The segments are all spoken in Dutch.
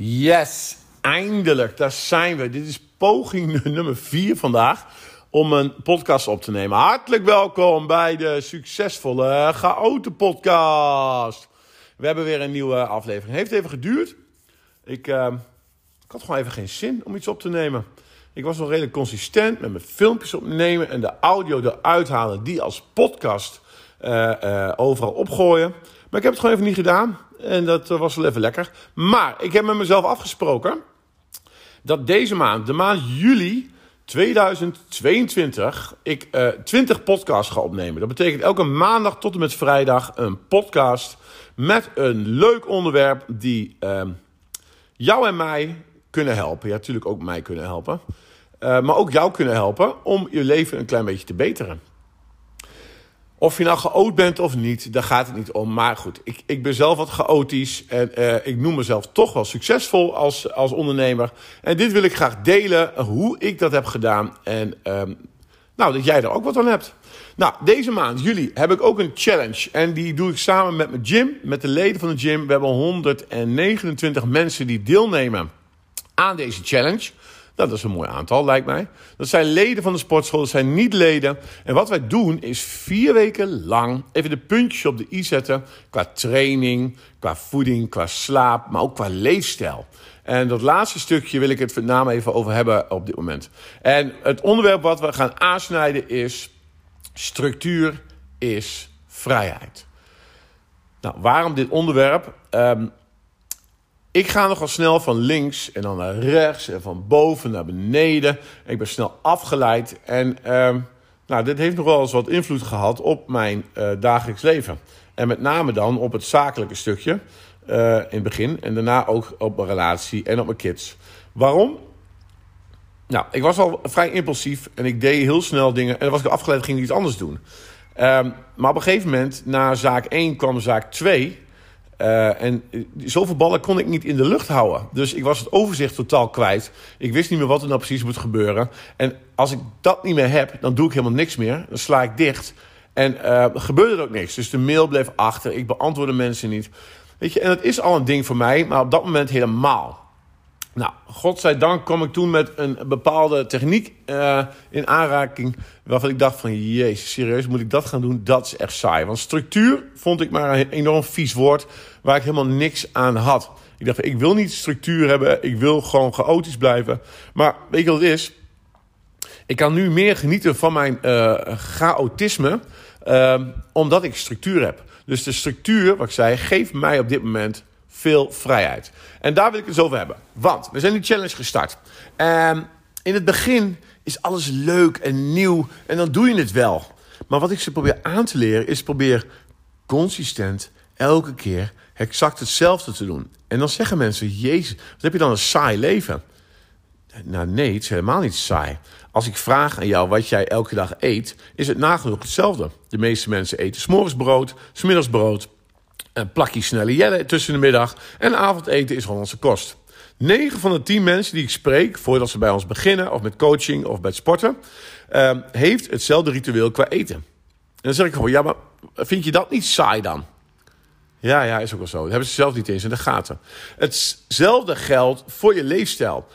Yes, eindelijk, daar zijn we. Dit is poging nummer 4 vandaag om een podcast op te nemen. Hartelijk welkom bij de succesvolle Chaoten podcast. We hebben weer een nieuwe aflevering. Heeft even geduurd. Ik, ik had gewoon even geen zin om iets op te nemen. Ik was nog redelijk consistent met mijn filmpjes opnemen en de audio eruit halen, die als podcast uh, uh, overal opgooien. Maar ik heb het gewoon even niet gedaan. En dat was wel even lekker. Maar ik heb met mezelf afgesproken dat deze maand, de maand juli 2022, ik uh, 20 podcasts ga opnemen. Dat betekent elke maandag tot en met vrijdag een podcast met een leuk onderwerp die uh, jou en mij kunnen helpen. Ja, natuurlijk ook mij kunnen helpen. Uh, maar ook jou kunnen helpen om je leven een klein beetje te beteren. Of je nou geoot bent of niet, daar gaat het niet om. Maar goed, ik, ik ben zelf wat chaotisch en uh, ik noem mezelf toch wel succesvol als, als ondernemer. En dit wil ik graag delen, hoe ik dat heb gedaan. En um, nou, dat jij er ook wat aan hebt. Nou, deze maand, juli, heb ik ook een challenge. En die doe ik samen met mijn gym, met de leden van de gym. We hebben 129 mensen die deelnemen aan deze challenge. Dat is een mooi aantal, lijkt mij. Dat zijn leden van de sportschool, dat zijn niet leden. En wat wij doen is vier weken lang even de puntjes op de i zetten. Qua training, qua voeding, qua slaap, maar ook qua leefstijl. En dat laatste stukje wil ik het met name even over hebben op dit moment. En het onderwerp wat we gaan aansnijden is structuur is vrijheid. Nou, waarom dit onderwerp? Um, ik ga nogal snel van links en dan naar rechts en van boven naar beneden. Ik ben snel afgeleid en uh, nou, dit heeft nog wel eens wat invloed gehad op mijn uh, dagelijks leven. En met name dan op het zakelijke stukje uh, in het begin en daarna ook op mijn relatie en op mijn kids. Waarom? Nou, ik was al vrij impulsief en ik deed heel snel dingen en dan was ik afgeleid ging ik iets anders doen. Um, maar op een gegeven moment, na zaak 1 kwam zaak 2... Uh, en zoveel ballen kon ik niet in de lucht houden. Dus ik was het overzicht totaal kwijt. Ik wist niet meer wat er nou precies moet gebeuren. En als ik dat niet meer heb, dan doe ik helemaal niks meer. Dan sla ik dicht. En uh, gebeurde er ook niks. Dus de mail bleef achter. Ik beantwoordde mensen niet. Weet je, en dat is al een ding voor mij, maar op dat moment helemaal. Nou, godzijdank kwam ik toen met een bepaalde techniek uh, in aanraking. Waarvan ik dacht van, jezus, serieus, moet ik dat gaan doen? Dat is echt saai. Want structuur vond ik maar een enorm vies woord waar ik helemaal niks aan had. Ik dacht, ik wil niet structuur hebben. Ik wil gewoon chaotisch blijven. Maar weet je wat het is? Ik kan nu meer genieten van mijn uh, chaotisme. Uh, omdat ik structuur heb. Dus de structuur, wat ik zei, geeft mij op dit moment veel vrijheid. En daar wil ik het eens over hebben. Want we zijn die challenge gestart. Um, in het begin is alles leuk en nieuw en dan doe je het wel. Maar wat ik ze probeer aan te leren is probeer consistent elke keer exact hetzelfde te doen. En dan zeggen mensen, jezus, wat heb je dan een saai leven? Nou nee, het is helemaal niet saai. Als ik vraag aan jou wat jij elke dag eet, is het nagenoeg hetzelfde. De meeste mensen eten s'morgens brood, smiddags brood, een plakje snelle jelle tussen de middag en avondeten is Hollandse kost. 9 van de 10 mensen die ik spreek voordat ze bij ons beginnen, of met coaching of het sporten, uh, heeft hetzelfde ritueel qua eten. En dan zeg ik gewoon, ja, maar vind je dat niet saai dan? Ja, ja, is ook wel zo. Dat hebben ze zelf niet eens in de gaten. Hetzelfde geldt voor je leefstijl.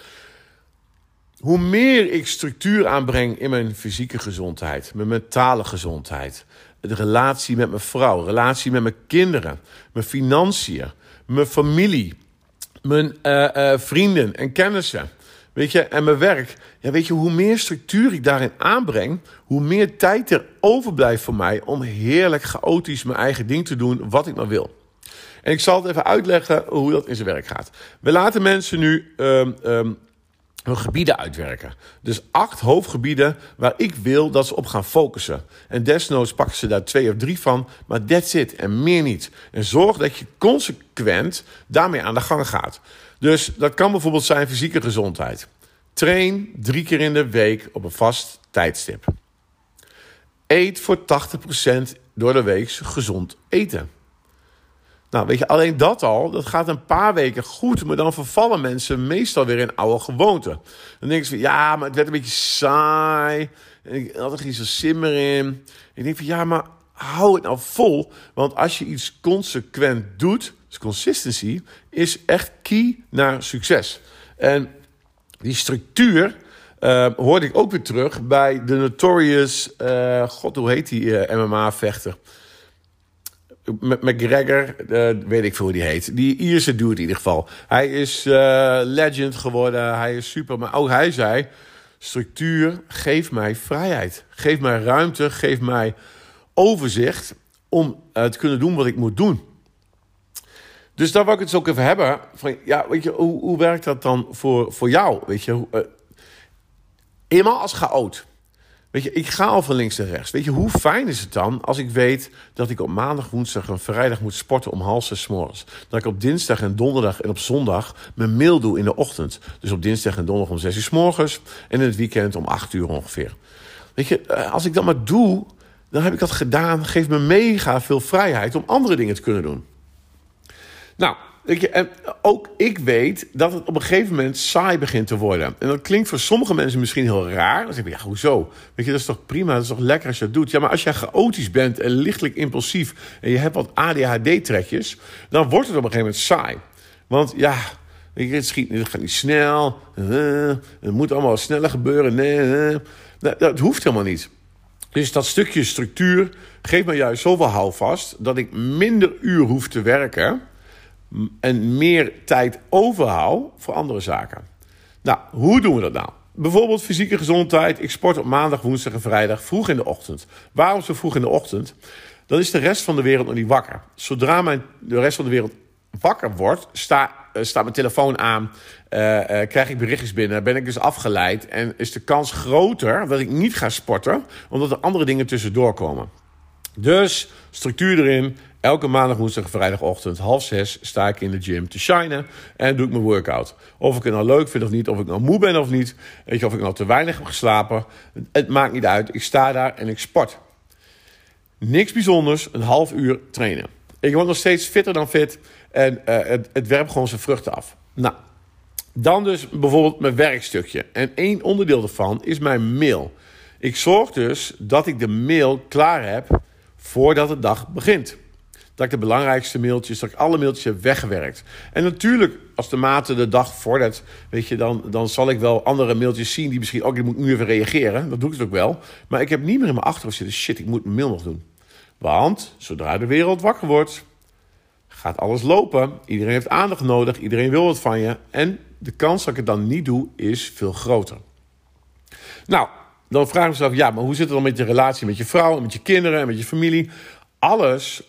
Hoe meer ik structuur aanbreng in mijn fysieke gezondheid, mijn mentale gezondheid, de relatie met mijn vrouw, relatie met mijn kinderen, mijn financiën, mijn familie, mijn uh, uh, vrienden en kennissen. Weet je, en mijn werk. Ja, weet je, hoe meer structuur ik daarin aanbreng, hoe meer tijd er overblijft voor mij om heerlijk chaotisch mijn eigen ding te doen, wat ik maar wil. En ik zal het even uitleggen hoe dat in zijn werk gaat. We laten mensen nu um, um, hun gebieden uitwerken. Dus acht hoofdgebieden waar ik wil dat ze op gaan focussen. En desnoods pakken ze daar twee of drie van, maar that's it en meer niet. En zorg dat je consequent daarmee aan de gang gaat. Dus dat kan bijvoorbeeld zijn fysieke gezondheid. Train drie keer in de week op een vast tijdstip. Eet voor 80% door de week gezond eten. Nou, weet je, alleen dat al, dat gaat een paar weken goed, maar dan vervallen mensen meestal weer in oude gewoonten. Dan denken ze van, ja, maar het werd een beetje saai. Ik had er geen zo simmer in. Ik denk van, ja, maar hou het nou vol. Want als je iets consequent doet, Dus consistency is echt key naar succes. En die structuur uh, hoorde ik ook weer terug bij de notorious, uh, god hoe heet die uh, MMA-vechter? McGregor, weet ik veel hoe die heet. Die Ierse dude in ieder geval. Hij is legend geworden, hij is super. Maar ook hij zei, structuur, geef mij vrijheid. Geef mij ruimte, geef mij overzicht om te kunnen doen wat ik moet doen. Dus daar wil ik het dus ook even hebben. Van, ja, weet je, hoe, hoe werkt dat dan voor, voor jou? Weet je, uh, helemaal als chaot. Weet je, ik ga al van links naar rechts. Weet je, hoe fijn is het dan als ik weet dat ik op maandag, woensdag en vrijdag moet sporten om half zes morgens. Dat ik op dinsdag en donderdag en op zondag mijn mail doe in de ochtend. Dus op dinsdag en donderdag om zes uur s morgens en in het weekend om acht uur ongeveer. Weet je, eh, als ik dat maar doe, dan heb ik dat gedaan. Geeft me mega veel vrijheid om andere dingen te kunnen doen. Nou, je, en ook ik weet dat het op een gegeven moment saai begint te worden. En dat klinkt voor sommige mensen misschien heel raar. Dan zeg je, ja, hoezo? Weet je, dat is toch prima, dat is toch lekker als je dat doet. Ja, maar als jij chaotisch bent en lichtelijk impulsief... en je hebt wat ADHD-trekjes... dan wordt het op een gegeven moment saai. Want ja, je, het, schiet, het gaat niet snel. Uh, het moet allemaal sneller gebeuren. Nee, dat, dat hoeft helemaal niet. Dus dat stukje structuur geeft me juist zoveel houvast... dat ik minder uur hoef te werken en meer tijd overhoud voor andere zaken. Nou, hoe doen we dat nou? Bijvoorbeeld fysieke gezondheid. Ik sport op maandag, woensdag en vrijdag vroeg in de ochtend. Waarom zo vroeg in de ochtend? Dan is de rest van de wereld nog niet wakker. Zodra mijn, de rest van de wereld wakker wordt, uh, staat mijn telefoon aan, uh, uh, krijg ik berichtjes binnen, ben ik dus afgeleid en is de kans groter dat ik niet ga sporten, omdat er andere dingen tussendoor komen. Dus structuur erin. Elke maandag, woensdag, vrijdagochtend, half zes, sta ik in de gym te shinen en doe ik mijn workout. Of ik het nou leuk vind of niet, of ik nou moe ben of niet, weet je, of ik nou te weinig heb geslapen. Het maakt niet uit. Ik sta daar en ik sport. Niks bijzonders, een half uur trainen. Ik word nog steeds fitter dan fit en uh, het, het werpt gewoon zijn vruchten af. Nou, dan dus bijvoorbeeld mijn werkstukje. En één onderdeel daarvan is mijn mail. Ik zorg dus dat ik de mail klaar heb voordat de dag begint. Dat ik de belangrijkste mailtjes, dat ik alle mailtjes heb weggewerkt. En natuurlijk, als de mate de dag vordert, weet je, dan, dan zal ik wel andere mailtjes zien die misschien ook, ik moet nu even reageren. Dat doe ik het ook wel. Maar ik heb niet meer in mijn achterhoofd zitten, shit, ik moet mijn mail nog doen. Want zodra de wereld wakker wordt, gaat alles lopen. Iedereen heeft aandacht nodig, iedereen wil wat van je. En de kans dat ik het dan niet doe, is veel groter. Nou, dan vraag ik mezelf, ja, maar hoe zit het dan met je relatie met je vrouw, met je kinderen en met je familie? Alles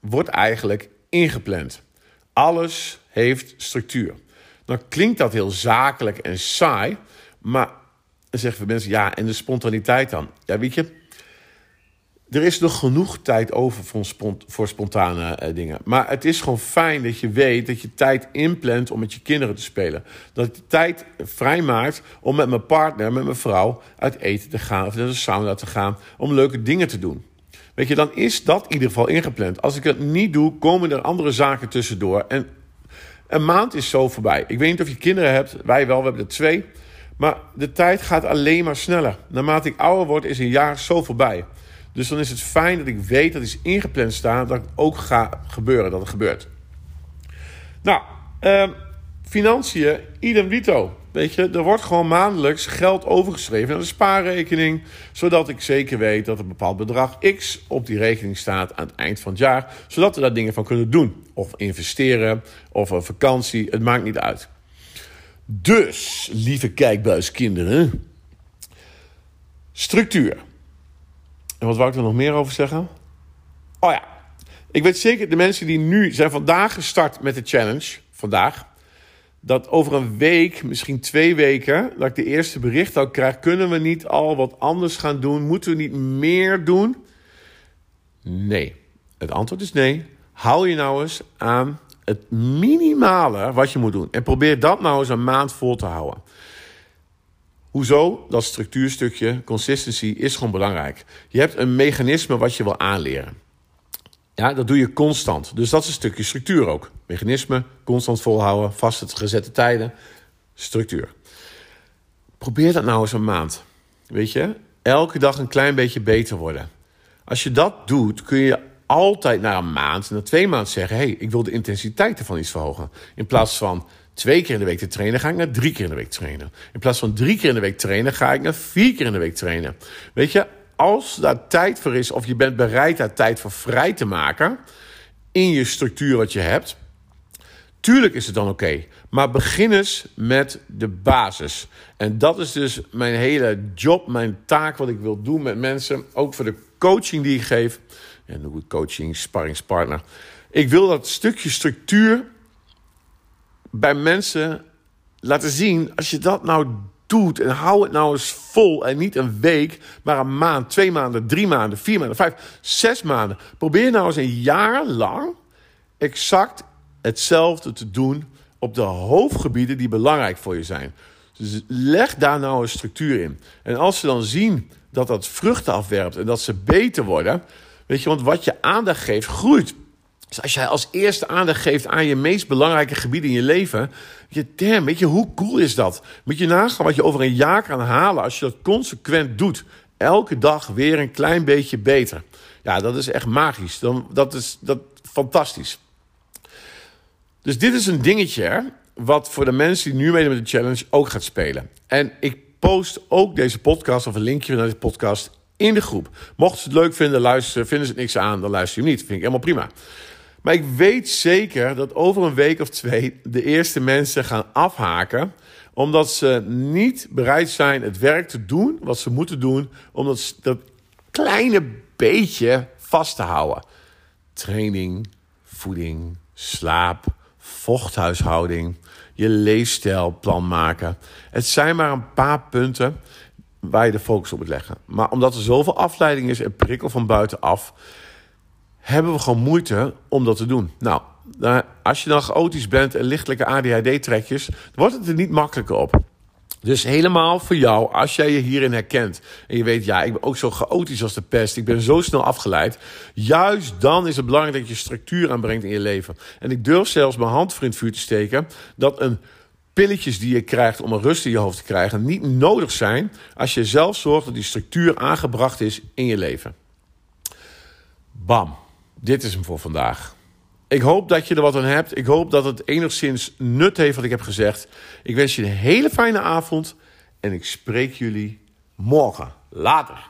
wordt eigenlijk ingepland. Alles heeft structuur. Dan klinkt dat heel zakelijk en saai, maar dan zeggen we mensen, ja, en de spontaniteit dan? Ja, weet je, er is nog genoeg tijd over voor, spont voor spontane uh, dingen. Maar het is gewoon fijn dat je weet dat je tijd inplant om met je kinderen te spelen. Dat je tijd vrijmaakt om met mijn partner, met mijn vrouw uit eten te gaan of naar de sauna te gaan. Om leuke dingen te doen. Weet je, dan is dat in ieder geval ingepland. Als ik het niet doe, komen er andere zaken tussendoor. En een maand is zo voorbij. Ik weet niet of je kinderen hebt. Wij wel, we hebben er twee. Maar de tijd gaat alleen maar sneller. Naarmate ik ouder word, is een jaar zo voorbij. Dus dan is het fijn dat ik weet dat iets ingepland staat, dat het ook gaat gebeuren, dat het gebeurt. Nou, uh, financiën, idem dito. Weet je, er wordt gewoon maandelijks geld overgeschreven naar de spaarrekening, zodat ik zeker weet dat een bepaald bedrag X op die rekening staat aan het eind van het jaar, zodat we daar dingen van kunnen doen. Of investeren, of een vakantie, het maakt niet uit. Dus, lieve kijkbuiskinderen, structuur. En wat wou ik er nog meer over zeggen? Oh ja, ik weet zeker, de mensen die nu zijn vandaag gestart met de challenge, vandaag, dat over een week, misschien twee weken, dat ik de eerste bericht ook krijg, kunnen we niet al wat anders gaan doen? Moeten we niet meer doen? Nee. Het antwoord is nee. Hou je nou eens aan het minimale wat je moet doen. En probeer dat nou eens een maand vol te houden. Hoezo? Dat structuurstukje, consistency, is gewoon belangrijk. Je hebt een mechanisme wat je wil aanleren. Ja, dat doe je constant. Dus dat is een stukje structuur ook. Mechanisme, constant volhouden, vaste gezette tijden, structuur. Probeer dat nou eens een maand. Weet je, elke dag een klein beetje beter worden. Als je dat doet, kun je altijd na een maand, na twee maanden zeggen: hey, ik wil de intensiteit ervan iets verhogen. In plaats van twee keer in de week te trainen, ga ik naar drie keer in de week trainen. In plaats van drie keer in de week trainen, ga ik naar vier keer in de week trainen. Weet je, als daar tijd voor is, of je bent bereid daar tijd voor vrij te maken in je structuur wat je hebt, tuurlijk is het dan oké. Maar begin eens met de basis. En dat is dus mijn hele job, mijn taak, wat ik wil doen met mensen. Ook voor de coaching die ik geef. En hoe coaching, sparringspartner. Ik wil dat stukje structuur bij mensen laten zien. Als je dat nou doet en hou het nou eens vol. En niet een week, maar een maand, twee maanden, drie maanden, vier maanden, vijf, zes maanden. Probeer nou eens een jaar lang exact hetzelfde te doen op de hoofdgebieden die belangrijk voor je zijn. Dus leg daar nou een structuur in. En als ze dan zien dat dat vruchten afwerpt en dat ze beter worden, weet je, want wat je aandacht geeft, groeit. Dus als jij als eerste aandacht geeft aan je meest belangrijke gebieden in je leven, je, damn, weet je, hoe cool is dat? Moet je nagaan wat je over een jaar kan halen als je dat consequent doet. Elke dag weer een klein beetje beter. Ja, dat is echt magisch. Dan, dat is dat, fantastisch. Dus dit is een dingetje wat voor de mensen die nu meedoen met de challenge ook gaat spelen. En ik post ook deze podcast of een linkje naar deze podcast in de groep. Mochten ze het leuk vinden, luisteren, vinden ze het niks aan, dan luister je hem niet. Vind ik helemaal prima. Maar ik weet zeker dat over een week of twee de eerste mensen gaan afhaken. Omdat ze niet bereid zijn het werk te doen wat ze moeten doen. Om dat, dat kleine beetje vast te houden. Training, voeding, slaap, vochthuishouding, je leefstijlplan maken. Het zijn maar een paar punten waar je de focus op moet leggen. Maar omdat er zoveel afleiding is en prikkel van buitenaf, hebben we gewoon moeite om dat te doen. Nou, als je dan chaotisch bent en lichtelijke ADHD-trekjes, wordt het er niet makkelijker op. Dus helemaal voor jou, als jij je hierin herkent en je weet, ja, ik ben ook zo chaotisch als de pest, ik ben zo snel afgeleid. Juist dan is het belangrijk dat je structuur aanbrengt in je leven. En ik durf zelfs mijn hand voor in het vuur te steken dat een pilletjes die je krijgt om een rust in je hoofd te krijgen niet nodig zijn als je zelf zorgt dat die structuur aangebracht is in je leven. Bam, dit is hem voor vandaag. Ik hoop dat je er wat aan hebt. Ik hoop dat het enigszins nut heeft wat ik heb gezegd. Ik wens je een hele fijne avond en ik spreek jullie morgen. Later.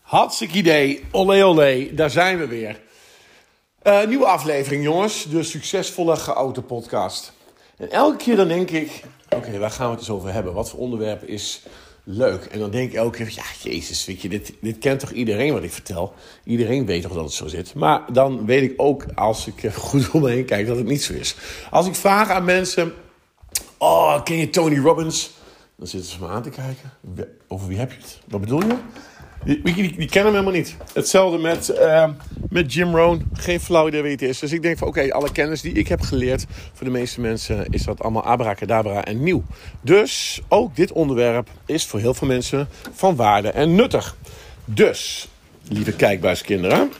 Hartstikke idee. Olé olé, daar zijn we weer. Uh, nieuwe aflevering jongens, de succesvolle geauto podcast. En elke keer dan denk ik, oké, waar gaan we het eens over hebben? Wat voor onderwerp is leuk. En dan denk ik elke keer, ja, jezus, weet je, dit, dit kent toch iedereen wat ik vertel? Iedereen weet toch dat het zo zit? Maar dan weet ik ook, als ik goed om me heen kijk, dat het niet zo is. Als ik vraag aan mensen, oh, ken je Tony Robbins? Dan zitten ze me aan te kijken. Over wie heb je het? Wat bedoel je? Die, kennen hem helemaal niet. Hetzelfde met, uh, met Jim Rohn. Geen flauw idee wie het is. Dus ik denk van oké, alle kennis die ik heb geleerd... voor de meeste mensen is dat allemaal abracadabra en nieuw. Dus ook dit onderwerp is voor heel veel mensen van waarde en nuttig. Dus, lieve kijkbuiskinderen...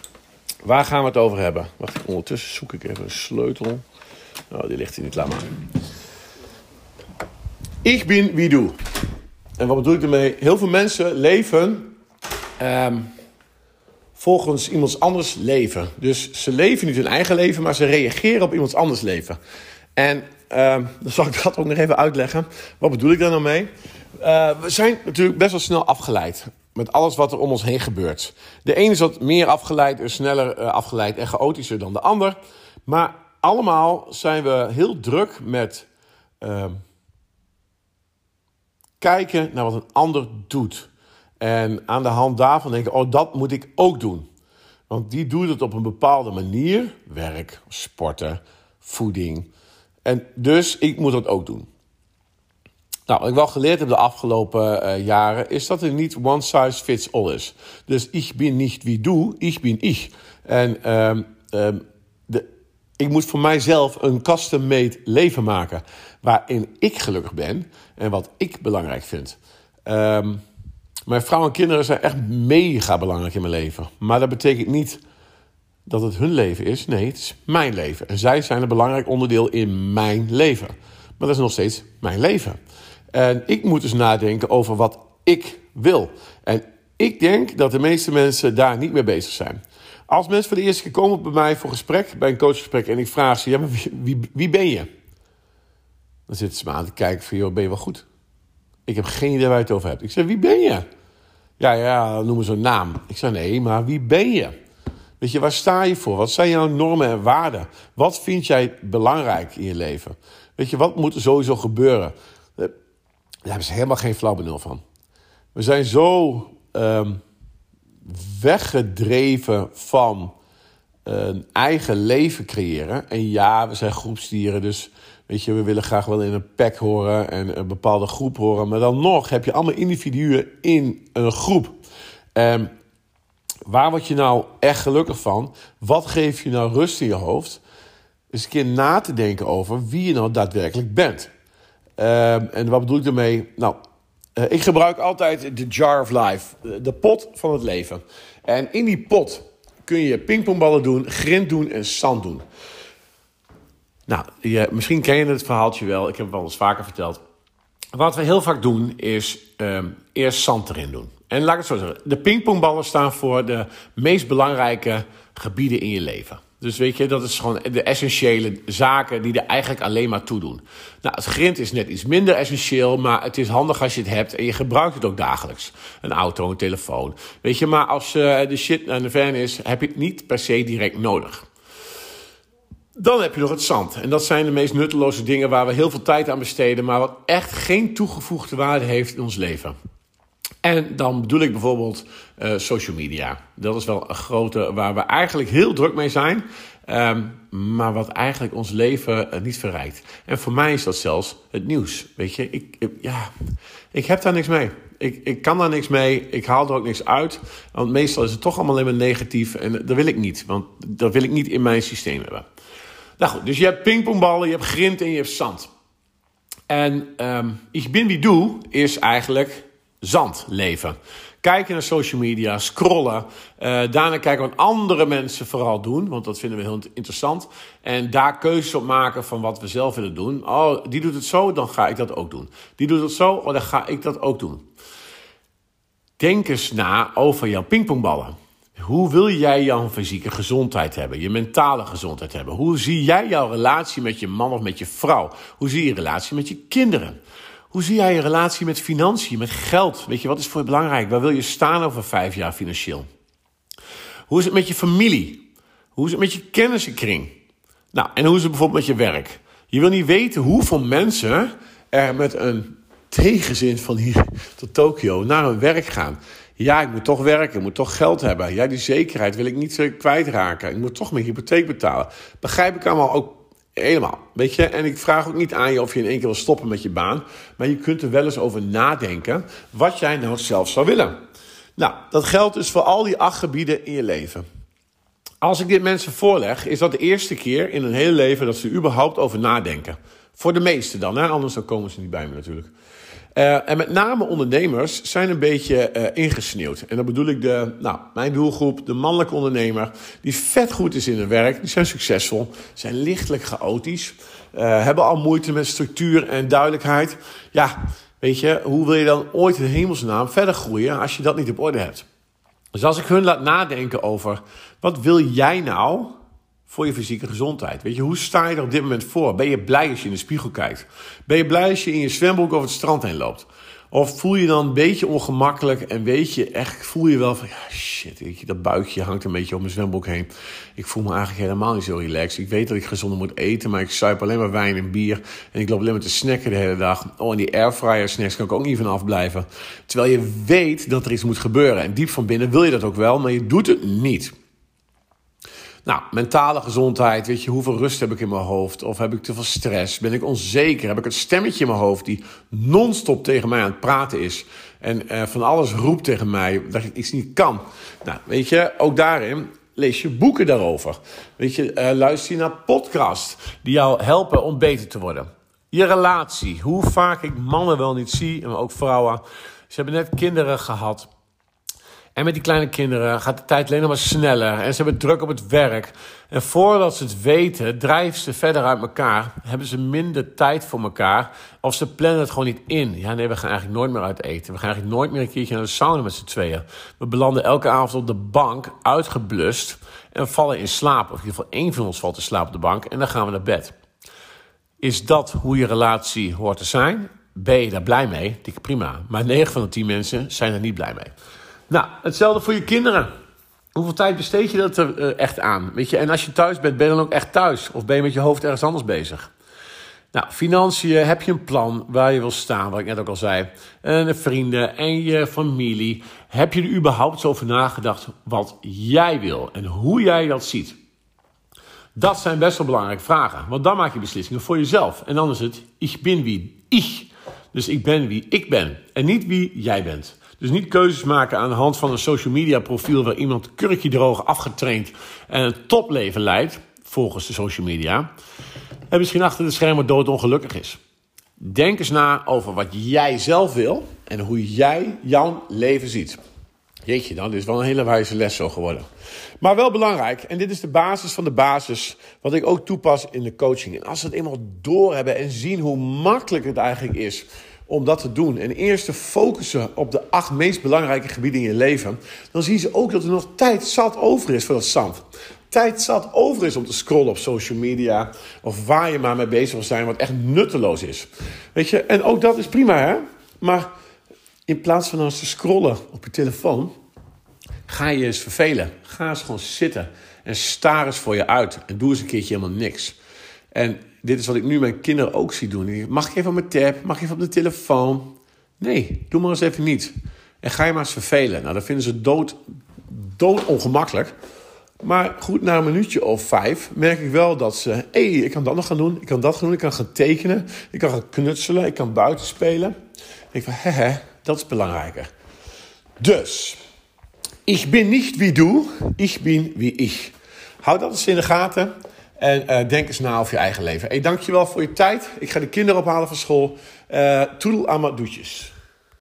waar gaan we het over hebben? Wacht, ondertussen zoek ik even een sleutel. Oh, die ligt hier niet, laat maar. Ik ben wie doe. En wat bedoel ik ermee? Heel veel mensen leven um, volgens iemands anders leven. Dus ze leven niet hun eigen leven, maar ze reageren op iemands anders leven. En um, dan zal ik dat ook nog even uitleggen. Wat bedoel ik daar nou mee? Uh, we zijn natuurlijk best wel snel afgeleid met alles wat er om ons heen gebeurt. De ene is wat meer afgeleid, sneller uh, afgeleid en chaotischer dan de ander. Maar allemaal zijn we heel druk met uh, kijken naar wat een ander doet. En aan de hand daarvan denken, oh, dat moet ik ook doen. Want die doet het op een bepaalde manier. Werk, sporten, voeding. En dus ik moet dat ook doen. Nou, wat ik wel geleerd heb de afgelopen uh, jaren, is dat er niet one size fits all is. Dus ik ben niet wie doe, ik ben ik. En um, um, de, ik moet voor mijzelf een custom-made leven maken. Waarin ik gelukkig ben en wat ik belangrijk vind. Um, mijn vrouw en kinderen zijn echt mega belangrijk in mijn leven. Maar dat betekent niet dat het hun leven is. Nee, het is mijn leven. En zij zijn een belangrijk onderdeel in mijn leven. Maar dat is nog steeds mijn leven. En ik moet dus nadenken over wat ik wil. En ik denk dat de meeste mensen daar niet mee bezig zijn. Als mensen voor de eerste keer komen bij mij voor gesprek, bij een coachgesprek, en ik vraag ze: ja, maar wie, wie, ben je? Dan zitten ze me aan te kijken van, joh, ben je wel goed? Ik heb geen idee waar je het over hebt. Ik zeg, wie ben je? Ja, ja, noem eens een naam. Ik zeg, nee, maar wie ben je? Weet je, waar sta je voor? Wat zijn jouw normen en waarden? Wat vind jij belangrijk in je leven? Weet je, wat moet er sowieso gebeuren? Daar hebben ze helemaal geen flauw benul van. We zijn zo um, weggedreven van een eigen leven creëren. En ja, we zijn groepsdieren, dus weet je, we willen graag wel in een pack horen en een bepaalde groep horen. Maar dan nog heb je allemaal individuen in een groep. En waar word je nou echt gelukkig van? Wat geeft je nou rust in je hoofd? Eens een keer na te denken over wie je nou daadwerkelijk bent. Um, en wat bedoel ik daarmee? Nou, uh, ik gebruik altijd de jar of life, de pot van het leven. En in die pot kun je pingpongballen doen, grind doen en zand doen. Nou, je, misschien ken je het verhaaltje wel. Ik heb het wel eens vaker verteld. Wat we heel vaak doen is um, eerst zand erin doen. En laat ik het zo zeggen. De pingpongballen staan voor de meest belangrijke gebieden in je leven. Dus weet je, dat is gewoon de essentiële zaken die er eigenlijk alleen maar toe doen. Nou, het grind is net iets minder essentieel, maar het is handig als je het hebt en je gebruikt het ook dagelijks. Een auto, een telefoon. Weet je, maar als uh, de shit aan de van is, heb je het niet per se direct nodig. Dan heb je nog het zand. En dat zijn de meest nutteloze dingen waar we heel veel tijd aan besteden, maar wat echt geen toegevoegde waarde heeft in ons leven. En dan bedoel ik bijvoorbeeld uh, social media. Dat is wel een grote waar we eigenlijk heel druk mee zijn. Um, maar wat eigenlijk ons leven uh, niet verrijkt. En voor mij is dat zelfs het nieuws. Weet je, ik, ja, ik heb daar niks mee. Ik, ik kan daar niks mee. Ik haal er ook niks uit. Want meestal is het toch allemaal alleen negatief. En dat wil ik niet. Want dat wil ik niet in mijn systeem hebben. Nou goed, dus je hebt pingpongballen, je hebt grind en je hebt zand. En um, ik ben wie doe is eigenlijk zand leven. Kijken naar social media, scrollen. Uh, daarna kijken wat andere mensen vooral doen, want dat vinden we heel interessant. En daar keuzes op maken van wat we zelf willen doen. Oh, die doet het zo, dan ga ik dat ook doen. Die doet het zo, oh, dan ga ik dat ook doen. Denk eens na over jouw pingpongballen. Hoe wil jij jouw fysieke gezondheid hebben, je mentale gezondheid hebben? Hoe zie jij jouw relatie met je man of met je vrouw? Hoe zie je relatie met je kinderen? Hoe zie jij je relatie met financiën, met geld? Weet je, wat is voor je belangrijk? Waar wil je staan over vijf jaar financieel? Hoe is het met je familie? Hoe is het met je kennissenkring? Nou, en hoe is het bijvoorbeeld met je werk? Je wil niet weten hoeveel mensen er met een tegenzin van hier tot Tokio naar hun werk gaan. Ja, ik moet toch werken, ik moet toch geld hebben. Ja, die zekerheid wil ik niet kwijtraken. Ik moet toch mijn hypotheek betalen. Begrijp ik allemaal ook Helemaal. Weet je, en ik vraag ook niet aan je of je in één keer wil stoppen met je baan. Maar je kunt er wel eens over nadenken wat jij nou zelf zou willen. Nou, dat geldt dus voor al die acht gebieden in je leven. Als ik dit mensen voorleg, is dat de eerste keer in hun hele leven dat ze überhaupt over nadenken. Voor de meesten dan, hè? anders komen ze niet bij me natuurlijk. Uh, en met name ondernemers zijn een beetje uh, ingesneeuwd. En dan bedoel ik de, nou, mijn doelgroep, de mannelijke ondernemer, die vet goed is in hun werk, die zijn succesvol, zijn lichtelijk chaotisch, uh, hebben al moeite met structuur en duidelijkheid. Ja, weet je, hoe wil je dan ooit in hemelsnaam verder groeien als je dat niet op orde hebt? Dus als ik hun laat nadenken over, wat wil jij nou voor je fysieke gezondheid. Weet je, hoe sta je er op dit moment voor? Ben je blij als je in de spiegel kijkt? Ben je blij als je in je zwembroek over het strand heen loopt? Of voel je dan een beetje ongemakkelijk en weet je echt, voel je wel van, shit, je, dat buikje hangt een beetje om mijn zwembroek heen. Ik voel me eigenlijk helemaal niet zo relaxed. Ik weet dat ik gezonder moet eten, maar ik suip alleen maar wijn en bier. En ik loop alleen maar te snacken de hele dag. Oh, en die airfryer snacks kan ik ook niet van afblijven. Terwijl je weet dat er iets moet gebeuren. En diep van binnen wil je dat ook wel, maar je doet het niet. Nou, mentale gezondheid, weet je, hoeveel rust heb ik in mijn hoofd? Of heb ik te veel stress? Ben ik onzeker? Heb ik een stemmetje in mijn hoofd die non-stop tegen mij aan het praten is? En uh, van alles roept tegen mij dat ik iets niet kan. Nou, weet je, ook daarin lees je boeken daarover. Weet je, uh, luister je naar podcasts die jou helpen om beter te worden. Je relatie, hoe vaak ik mannen wel niet zie, en ook vrouwen. Ze hebben net kinderen gehad. En met die kleine kinderen gaat de tijd alleen nog maar sneller. En ze hebben druk op het werk. En voordat ze het weten, drijven ze verder uit elkaar. Hebben ze minder tijd voor elkaar. Of ze plannen het gewoon niet in. Ja, nee, we gaan eigenlijk nooit meer uit eten. We gaan eigenlijk nooit meer een keertje naar de sauna met z'n tweeën. We belanden elke avond op de bank, uitgeblust. En vallen in slaap. Of in ieder geval één van ons valt in slaap op de bank. En dan gaan we naar bed. Is dat hoe je relatie hoort te zijn? Ben je daar blij mee? Dik prima. Maar 9 van de 10 mensen zijn er niet blij mee. Nou, hetzelfde voor je kinderen. Hoeveel tijd besteed je dat er uh, echt aan? Weet je, en als je thuis bent, ben je dan ook echt thuis? Of ben je met je hoofd ergens anders bezig? Nou, financiën, heb je een plan waar je wil staan, wat ik net ook al zei. En de vrienden en je familie. Heb je er überhaupt zo over nagedacht wat jij wil en hoe jij dat ziet? Dat zijn best wel belangrijke vragen, want dan maak je beslissingen voor jezelf. En dan is het, ik ben wie ik. Dus ik ben wie ik ben en niet wie jij bent. Dus niet keuzes maken aan de hand van een social media profiel waar iemand kurkje droog afgetraind en een topleven leidt, volgens de social media en misschien achter de schermen doodongelukkig is. Denk eens na over wat jij zelf wil en hoe jij jouw leven ziet. Jeetje, dan is wel een hele wijze les zo geworden. Maar wel belangrijk, en dit is de basis van de basis, wat ik ook toepas in de coaching. En als we het eenmaal doorhebben en zien hoe makkelijk het eigenlijk is om dat te doen. En eerst te focussen op de acht meest belangrijke gebieden in je leven. Dan zien ze ook dat er nog tijd zat over is voor dat zand tijd zat over is om te scrollen op social media. Of waar je maar mee bezig wil zijn, wat echt nutteloos is. Weet je, en ook dat is prima, hè? Maar in plaats van als te scrollen op je telefoon, ga je eens vervelen. Ga eens gewoon zitten en staar eens voor je uit. En doe eens een keertje helemaal niks. En dit is wat ik nu mijn kinderen ook zie doen. Mag ik even op mijn tab? Mag ik even op de telefoon? Nee, doe maar eens even niet. En ga je maar eens vervelen. Nou, dat vinden ze dood, dood ongemakkelijk. Maar goed, na een minuutje of vijf merk ik wel dat ze... hé, hey, ik kan dat nog gaan doen, ik kan dat doen, ik kan gaan tekenen... ik kan gaan knutselen, ik kan buiten spelen. Ik van, hè, dat is belangrijker. Dus, ik ben niet wie du, ik ben wie ik. Houd dat eens in de gaten en uh, denk eens na over je eigen leven. Hey, dankjewel voor je tijd. Ik ga de kinderen ophalen van school. Uh, toedel aan doetjes.